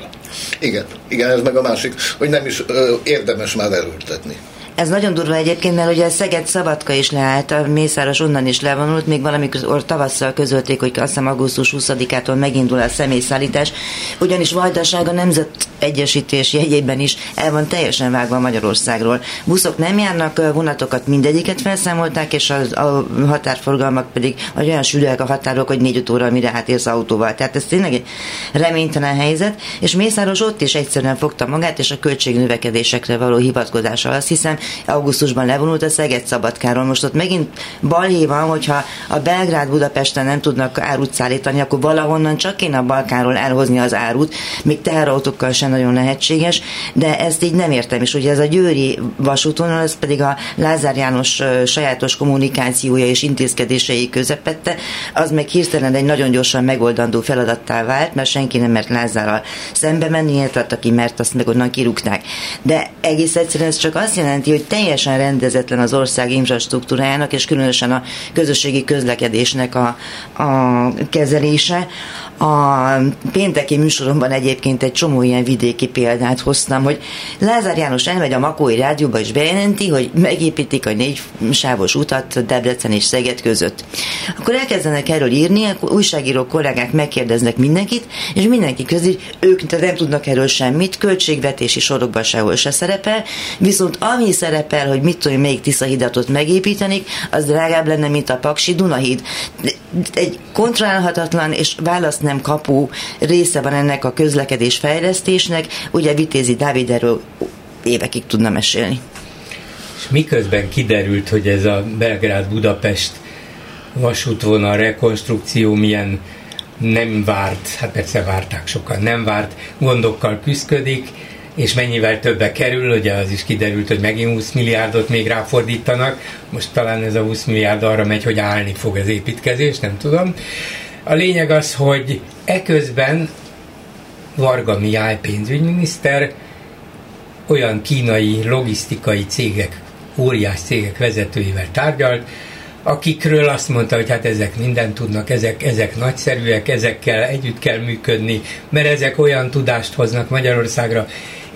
Igen, igen, ez meg a másik, hogy nem is ö, érdemes már erőltetni. Ez nagyon durva egyébként, mert ugye Szeged Szabadka is leállt, a Mészáros onnan is levonult, még valamikor tavasszal közölték, hogy azt hiszem augusztus 20-ától megindul a személyszállítás, ugyanis Vajdaság a Nemzet Egyesítés jegyében is el van teljesen vágva Magyarországról. Buszok nem járnak, vonatokat mindegyiket felszámolták, és a, a határforgalmak pedig olyan sűrűek a határok, hogy négy óra mire átérsz autóval. Tehát ez tényleg egy reménytelen helyzet, és Mészáros ott is egyszerűen fogta magát, és a költségnövekedésekre való hivatkozással. Azt hiszem, augusztusban levonult a Szeged Szabadkáról. Most ott megint balhé van, hogyha a Belgrád Budapesten nem tudnak árut szállítani, akkor valahonnan csak kéne a Balkánról elhozni az árut, még teherautókkal sem nagyon lehetséges, de ezt így nem értem. És ugye ez a győri vasúton, ez pedig a Lázár János sajátos kommunikációja és intézkedései közepette, az meg hirtelen egy nagyon gyorsan megoldandó feladattá vált, mert senki nem mert Lázárral szembe menni, illetve aki mert, azt meg onnan kirúgták. De egész egyszerűen ez csak azt jelenti, hogy teljesen rendezetlen az ország infrastruktúrájának, és különösen a közösségi közlekedésnek a, a kezelése, a pénteki műsoromban egyébként egy csomó ilyen vidéki példát hoztam, hogy Lázár János elmegy a Makói Rádióba és bejelenti, hogy megépítik a négy sávos utat Debrecen és Szeged között. Akkor elkezdenek erről írni, akkor újságíró kollégák megkérdeznek mindenkit, és mindenki közül ők nem tudnak erről semmit, költségvetési sorokban sehol se szerepel, viszont ami szerepel, hogy mit tudom, még Tiszahidatot megépítenik, az drágább lenne, mint a Paksi Dunahíd. Egy kontrollálhatatlan és választ nem kapu része van ennek a közlekedés fejlesztésnek, ugye Vitézi Dávid erről évekig tudna mesélni. És miközben kiderült, hogy ez a Belgrád-Budapest vasútvonal rekonstrukció milyen nem várt, hát persze várták sokan, nem várt gondokkal küzdik, és mennyivel többe kerül, ugye az is kiderült, hogy megint 20 milliárdot még ráfordítanak, most talán ez a 20 milliárd arra megy, hogy állni fog az építkezés, nem tudom. A lényeg az, hogy eközben Varga Mihály pénzügyminiszter olyan kínai logisztikai cégek, óriás cégek vezetőivel tárgyalt, akikről azt mondta, hogy hát ezek mindent tudnak, ezek, ezek nagyszerűek, ezekkel együtt kell működni, mert ezek olyan tudást hoznak Magyarországra,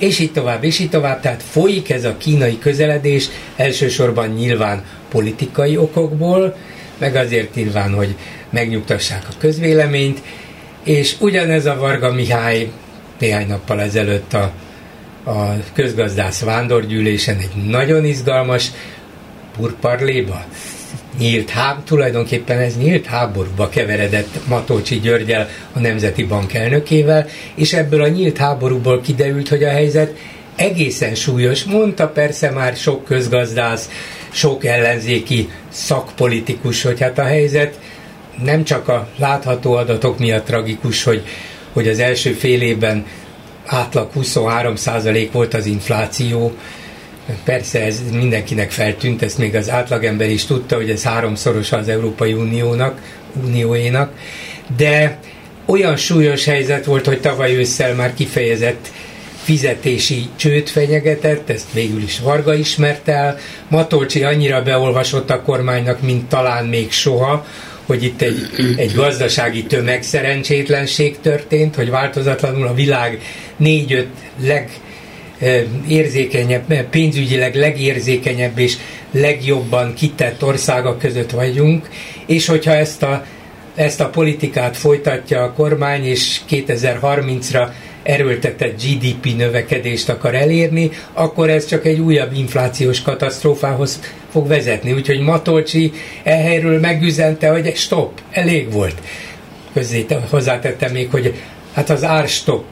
és így tovább, és így tovább. Tehát folyik ez a kínai közeledés, elsősorban nyilván politikai okokból, meg azért nyilván, hogy megnyugtassák a közvéleményt, és ugyanez a Varga Mihály néhány nappal ezelőtt a, a közgazdász vándorgyűlésen egy nagyon izgalmas purparléba nyílt háb, tulajdonképpen ez nyílt háborúba keveredett Matolcsi Györgyel, a Nemzeti Bank elnökével, és ebből a nyílt háborúból kiderült, hogy a helyzet egészen súlyos. Mondta persze már sok közgazdász, sok ellenzéki szakpolitikus, hogy hát a helyzet nem csak a látható adatok miatt tragikus, hogy, hogy az első fél évben átlag 23 volt az infláció, Persze ez mindenkinek feltűnt, ezt még az átlagember is tudta, hogy ez háromszoros az Európai Uniónak, Unióénak, de olyan súlyos helyzet volt, hogy tavaly ősszel már kifejezett fizetési csőt fenyegetett, ezt végül is Varga ismert el. Matolcsi annyira beolvasott a kormánynak, mint talán még soha, hogy itt egy, egy gazdasági tömegszerencsétlenség történt, hogy változatlanul a világ négy-öt leg érzékenyebb, pénzügyileg legérzékenyebb és legjobban kitett országok között vagyunk, és hogyha ezt a, ezt a politikát folytatja a kormány, és 2030-ra erőltetett GDP növekedést akar elérni, akkor ez csak egy újabb inflációs katasztrófához fog vezetni. Úgyhogy Matolcsi ehelyről megüzente, hogy stop, elég volt. Közé hozzátettem még, hogy hát az árstop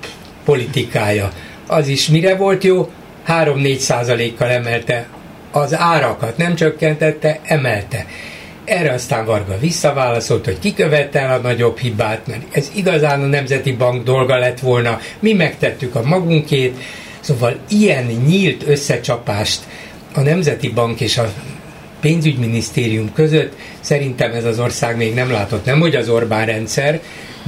politikája az is mire volt jó? 3-4 százalékkal emelte az árakat, nem csökkentette, emelte. Erre aztán Varga visszaválaszolt, hogy kikövette el a nagyobb hibát, mert ez igazán a Nemzeti Bank dolga lett volna, mi megtettük a magunkét, szóval ilyen nyílt összecsapást a Nemzeti Bank és a pénzügyminisztérium között szerintem ez az ország még nem látott. Nem, hogy az Orbán rendszer,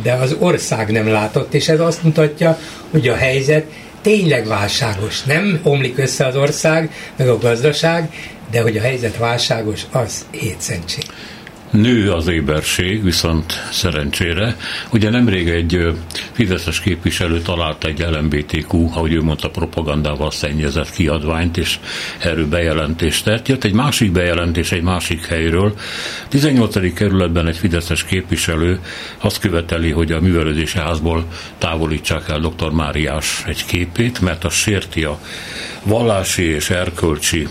de az ország nem látott, és ez azt mutatja, hogy a helyzet tényleg válságos. Nem omlik össze az ország, meg a gazdaság, de hogy a helyzet válságos, az hétszentség. Nő az éberség, viszont szerencsére. Ugye nemrég egy fideszes képviselő talált egy LMBTQ, ahogy ő mondta, propagandával szennyezett kiadványt, és erről bejelentést tett. Jött egy másik bejelentés egy másik helyről. 18. kerületben egy fideszes képviselő azt követeli, hogy a művelődési házból távolítsák el dr. Máriás egy képét, mert az sérti a vallási és erkölcsi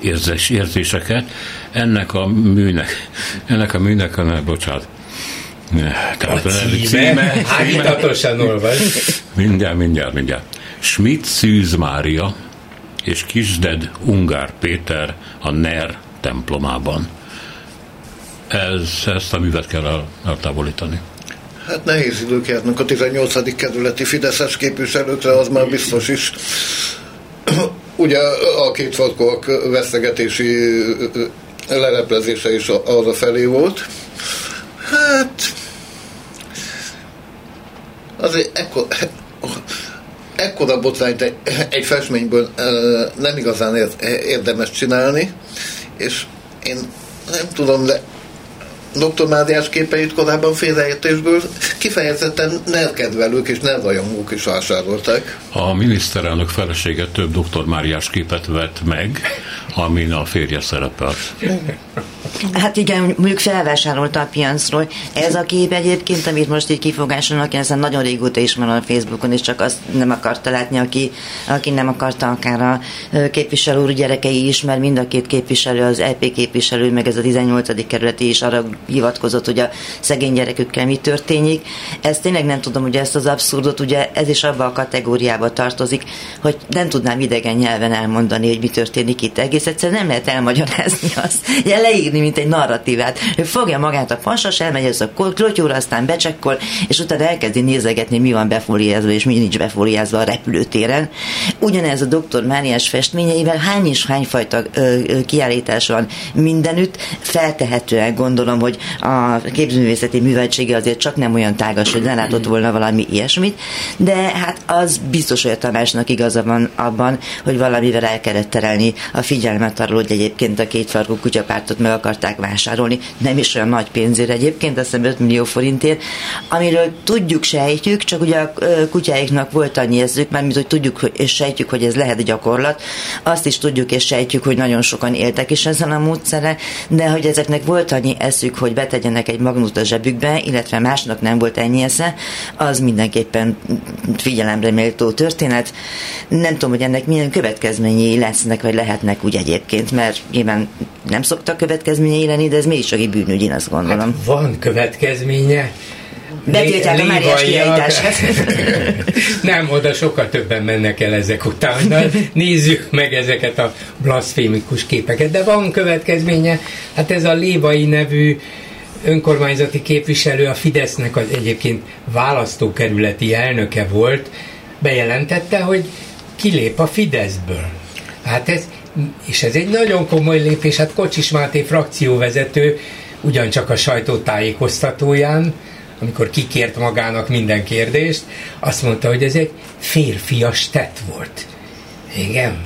érzés, érzéseket, ennek a műnek, ennek a műnek a, ne, bocsánat, tehát a címe, címe, címe olvas. Mindjárt, mindjárt, mindjárt. Schmidt Szűz Mária és Kisded Ungár Péter a NER templomában. Ez, ezt a művet kell el, eltávolítani. Hát nehéz idők járnak a 18. kerületi Fideszes képviselőkre, az már biztos is. Ugye a két farkóak veszegetési leleplezése is arra felé volt. Hát azért ekkor, ekkora botrányt egy, egy festményből nem igazán érdemes csinálni, és én nem tudom, de Dr. Máriás képeit korábban félreértésből kifejezetten nerkedvelők és nerrajongók is vásárolták. A miniszterelnök felesége több Dr. Máriás képet vett meg, amin a férje szerepelt. Hát igen, mondjuk felvásárolta a piacról. Ez a kép egyébként, amit most így kifogásolnak, én nagyon régóta ismerem a Facebookon, és csak azt nem akarta látni, aki, aki nem akarta, akár a képviselő úr gyerekei is, mert mind a két képviselő, az EP képviselő, meg ez a 18. kerületi is arra hivatkozott, hogy a szegény gyerekükkel mi történik. Ez tényleg nem tudom, hogy ezt az abszurdot, ugye ez is abba a kategóriába tartozik, hogy nem tudnám idegen nyelven elmondani, hogy mi történik itt. Egész egyszerűen nem lehet elmagyarázni azt, ugye leírni, mint egy narratívát. Ő fogja magát a pasas, elmegy ez a klotyóra, aztán becsekkol, és utána elkezdi nézegetni, mi van befóliázva, és mi nincs befóliázva a repülőtéren. Ugyanez a doktor Máriás festményeivel hány és hány fajta ö, ö, kiállítás van mindenütt, feltehetően gondolom, hogy a képzőművészeti műveltsége azért csak nem olyan tágas, hogy ne volna valami ilyesmit, de hát az biztos, hogy a Tamásnak igaza van abban, hogy valamivel el kellett terelni a figyelmet arról, hogy egyébként a kétfarkú kutyapártot meg akar akarták vásárolni, nem is olyan nagy pénzért egyébként, azt hiszem 5 millió forintért, amiről tudjuk, sejtjük, csak ugye a kutyáiknak volt annyi eszük, mert mi hogy tudjuk és sejtjük, hogy ez lehet gyakorlat, azt is tudjuk és sejtjük, hogy nagyon sokan éltek is ezen a módszere, de hogy ezeknek volt annyi eszük, hogy betegyenek egy magnót a zsebükbe, illetve másnak nem volt ennyi esze, az mindenképpen figyelemre méltó történet. Nem tudom, hogy ennek milyen következményei lesznek, vagy lehetnek úgy egyébként, mert nyilván nem szoktak következményei lenni, de ez mégis egy bűnügy, én azt gondolom. Hát van következménye, Betiltják a Máriás kiállítását. Nem, oda sokkal többen mennek el ezek után. De nézzük meg ezeket a blaszfémikus képeket. De van következménye, hát ez a Lévai nevű önkormányzati képviselő, a Fidesznek az egyébként választókerületi elnöke volt, bejelentette, hogy kilép a Fideszből. Hát ez, és ez egy nagyon komoly lépés, hát Kocsis Máté frakcióvezető ugyancsak a sajtótájékoztatóján amikor kikért magának minden kérdést, azt mondta, hogy ez egy férfias tett volt. Igen.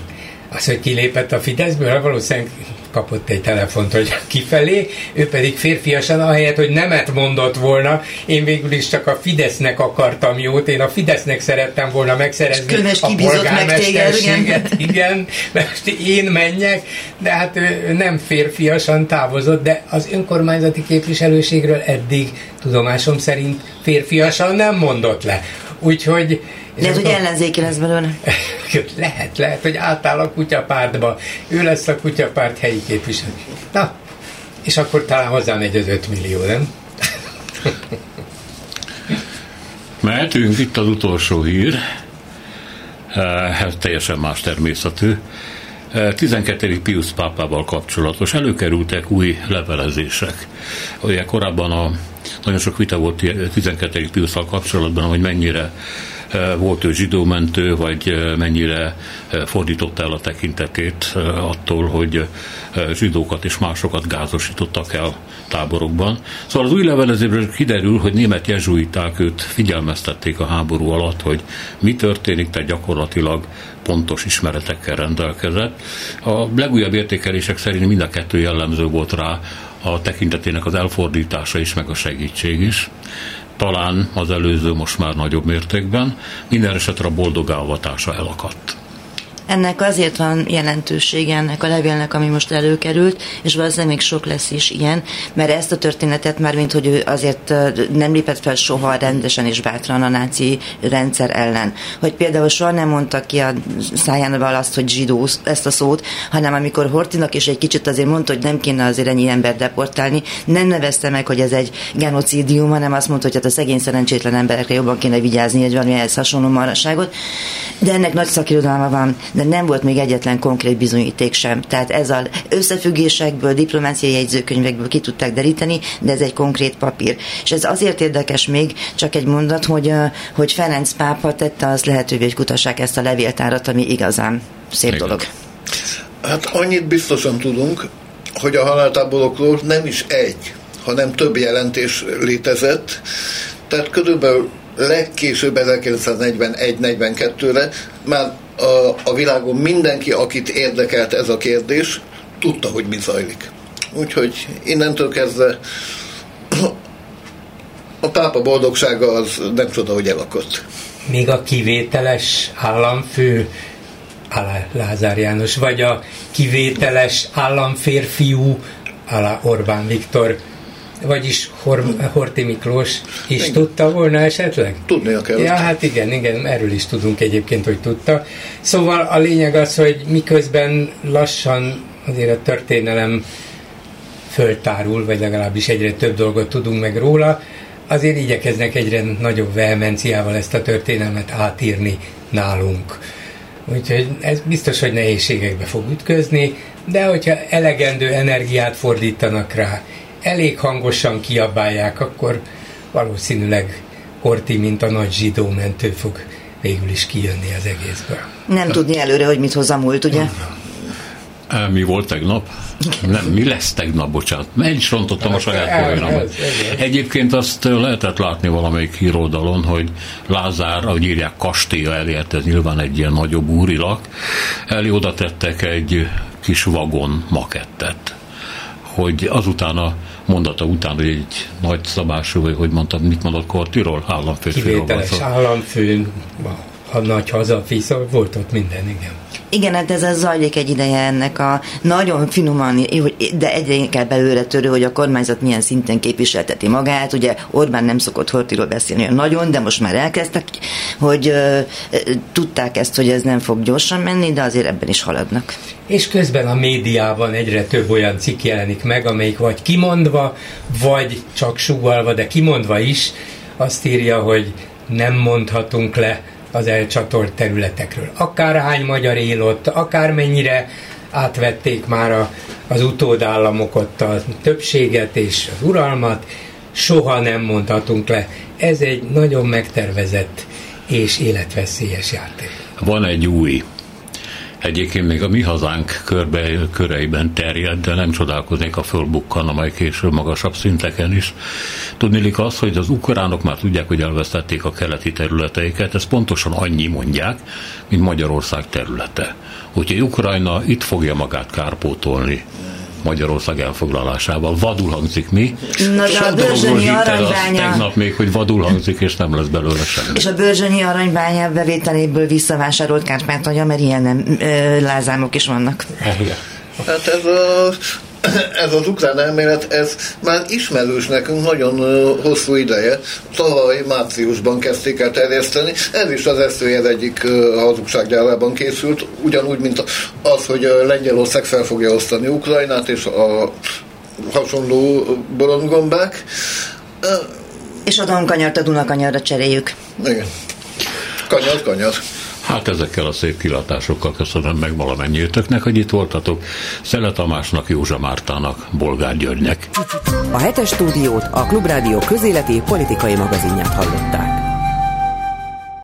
Az, hogy kilépett a Fideszből, valószínűleg kapott egy telefont, hogy kifelé, ő pedig férfiasan, ahelyett, hogy nemet mondott volna, én végül is csak a Fidesznek akartam jót, én a Fidesznek szerettem volna megszerezni a polgármesterséget, igen, mert én menjek, de hát ő nem férfiasan távozott, de az önkormányzati képviselőségről eddig tudomásom szerint férfiasan nem mondott le. Úgyhogy lehet, hogy ellenzéki lesz belőle. lehet, lehet, hogy átáll a kutyapártba. Ő lesz a kutyapárt helyi képviselő. Na, és akkor talán hozzámegy az 5 millió, nem? Mehetünk itt az utolsó hír, ez teljesen más természetű. 12. Eh, Pius pápával kapcsolatos előkerültek új levelezések. Ugye korábban a, nagyon sok vita volt 12. Piusszal kapcsolatban, hogy mennyire volt ő zsidómentő, vagy mennyire fordította el a tekintetét attól, hogy zsidókat és másokat gázosítottak el táborokban. Szóval az új levelezésből kiderül, hogy német jezsuiták őt figyelmeztették a háború alatt, hogy mi történik, tehát gyakorlatilag pontos ismeretekkel rendelkezett. A legújabb értékelések szerint mind a kettő jellemző volt rá a tekintetének az elfordítása is, meg a segítség is talán az előző most már nagyobb mértékben, minden esetre a boldog elvatása elakadt. Ennek azért van jelentősége ennek a levélnek, ami most előkerült, és valószínűleg még sok lesz is ilyen, mert ezt a történetet már, mint hogy ő azért nem lépett fel soha rendesen és bátran a náci rendszer ellen. Hogy például soha nem mondta ki a szájánval azt, hogy zsidó ezt a szót, hanem amikor Hortinak is egy kicsit azért mondta, hogy nem kéne azért ennyi ember deportálni, nem nevezte meg, hogy ez egy genocidium, hanem azt mondta, hogy hát a szegény szerencsétlen emberekre jobban kéne vigyázni, egy valami ehhez hasonló maraságot. De ennek nagy szakirodalma van de nem volt még egyetlen konkrét bizonyíték sem. Tehát ez az összefüggésekből, diplomáciai jegyzőkönyvekből ki tudták deríteni, de ez egy konkrét papír. És ez azért érdekes még, csak egy mondat, hogy, hogy Ferenc pápa tette az lehetővé, hogy kutassák ezt a levéltárat, ami igazán szép Igen. dolog. Hát annyit biztosan tudunk, hogy a haláltáborokról nem is egy, hanem több jelentés létezett, tehát körülbelül legkésőbb 1941-42-re már a, a világon mindenki, akit érdekelt ez a kérdés, tudta, hogy mi zajlik. Úgyhogy innentől kezdve a pápa boldogsága az nem csoda, hogy elakott. Még a kivételes államfő Lázár János, vagy a kivételes államférfiú Alá Orbán Viktor vagyis Hor- Horti Miklós is igen. tudta volna esetleg? Tudnia kell. Ja, hát igen, igen, erről is tudunk egyébként, hogy tudta. Szóval a lényeg az, hogy miközben lassan azért a történelem föltárul, vagy legalábbis egyre több dolgot tudunk meg róla, azért igyekeznek egyre nagyobb vehemenciával ezt a történelmet átírni nálunk. Úgyhogy ez biztos, hogy nehézségekbe fog ütközni, de hogyha elegendő energiát fordítanak rá, elég hangosan kiabálják, akkor valószínűleg Horti, mint a nagy zsidó mentő fog végül is kijönni az egészből. Nem tudni előre, hogy mit hoz a múlt, ugye? Mi volt tegnap? Nem, mi lesz tegnap, bocsánat. Meg is rontottam a saját poénomat. Egyébként azt lehetett látni valamelyik híroldalon, hogy Lázár, ahogy írják, kastélya elé, hát ez nyilván egy ilyen nagyobb úrilak, elé oda tettek egy kis vagon makettet hogy azután a mondata után, hogy egy nagy szabású, vagy hogy mondtam, mit mondott Kortiról, államfő. Kivételes államfő, a nagy hazafi, szóval volt ott minden, igen. Igen, hát ez zajlik egy ideje ennek a nagyon finoman, de egyre inkább előre törő, hogy a kormányzat milyen szinten képviselteti magát. Ugye Orbán nem szokott Hortiról beszélni nagyon, de most már elkezdtek, hogy tudták ezt, hogy ez nem fog gyorsan menni, de azért ebben is haladnak. És közben a médiában egyre több olyan cikk jelenik meg, amelyik vagy kimondva, vagy csak sugalva, de kimondva is azt írja, hogy nem mondhatunk le az elcsatolt területekről. Akárhány magyar él ott, akármennyire átvették már a, az utódállamok ott a többséget és az uralmat, soha nem mondhatunk le. Ez egy nagyon megtervezett és életveszélyes játék. Van egy új egyébként még a mi hazánk körbe, köreiben terjed, de nem csodálkoznék, a fölbukkan, amely később magasabb szinteken is. Tudnélik az, hogy az ukránok már tudják, hogy elvesztették a keleti területeiket, ezt pontosan annyi mondják, mint Magyarország területe. Úgyhogy Ukrajna itt fogja magát kárpótolni. Magyarország elfoglalásával. Vadul hangzik mi. Na, a Börzsönyi aranybánya... Tegnap még, hogy vadul hangzik, és nem lesz belőle semmi. És a Börzsönyi aranybánya bevételéből visszavásárolt Kárpátalja, mert ilyen nem, ö, lázámok is vannak. Hát ez a ez az ukrán elmélet, ez már ismerős nekünk nagyon hosszú ideje. Tavaly márciusban kezdték el terjeszteni. Ez is az eszőjel egyik hazugsággyárában készült, ugyanúgy, mint az, hogy Lengyelország fel fogja osztani Ukrajnát, és a hasonló bolondgombák. És a Donkanyart a Dunakanyarra cseréljük. Igen. Kanyar, kanyar. Hát ezekkel a szép kilátásokkal köszönöm meg valamennyiőtöknek, hogy itt voltatok. Szele Tamásnak, Józsa Mártának, Bolgár Györgynek. A hetes stúdiót a Klubrádió közéleti politikai magazinját hallották.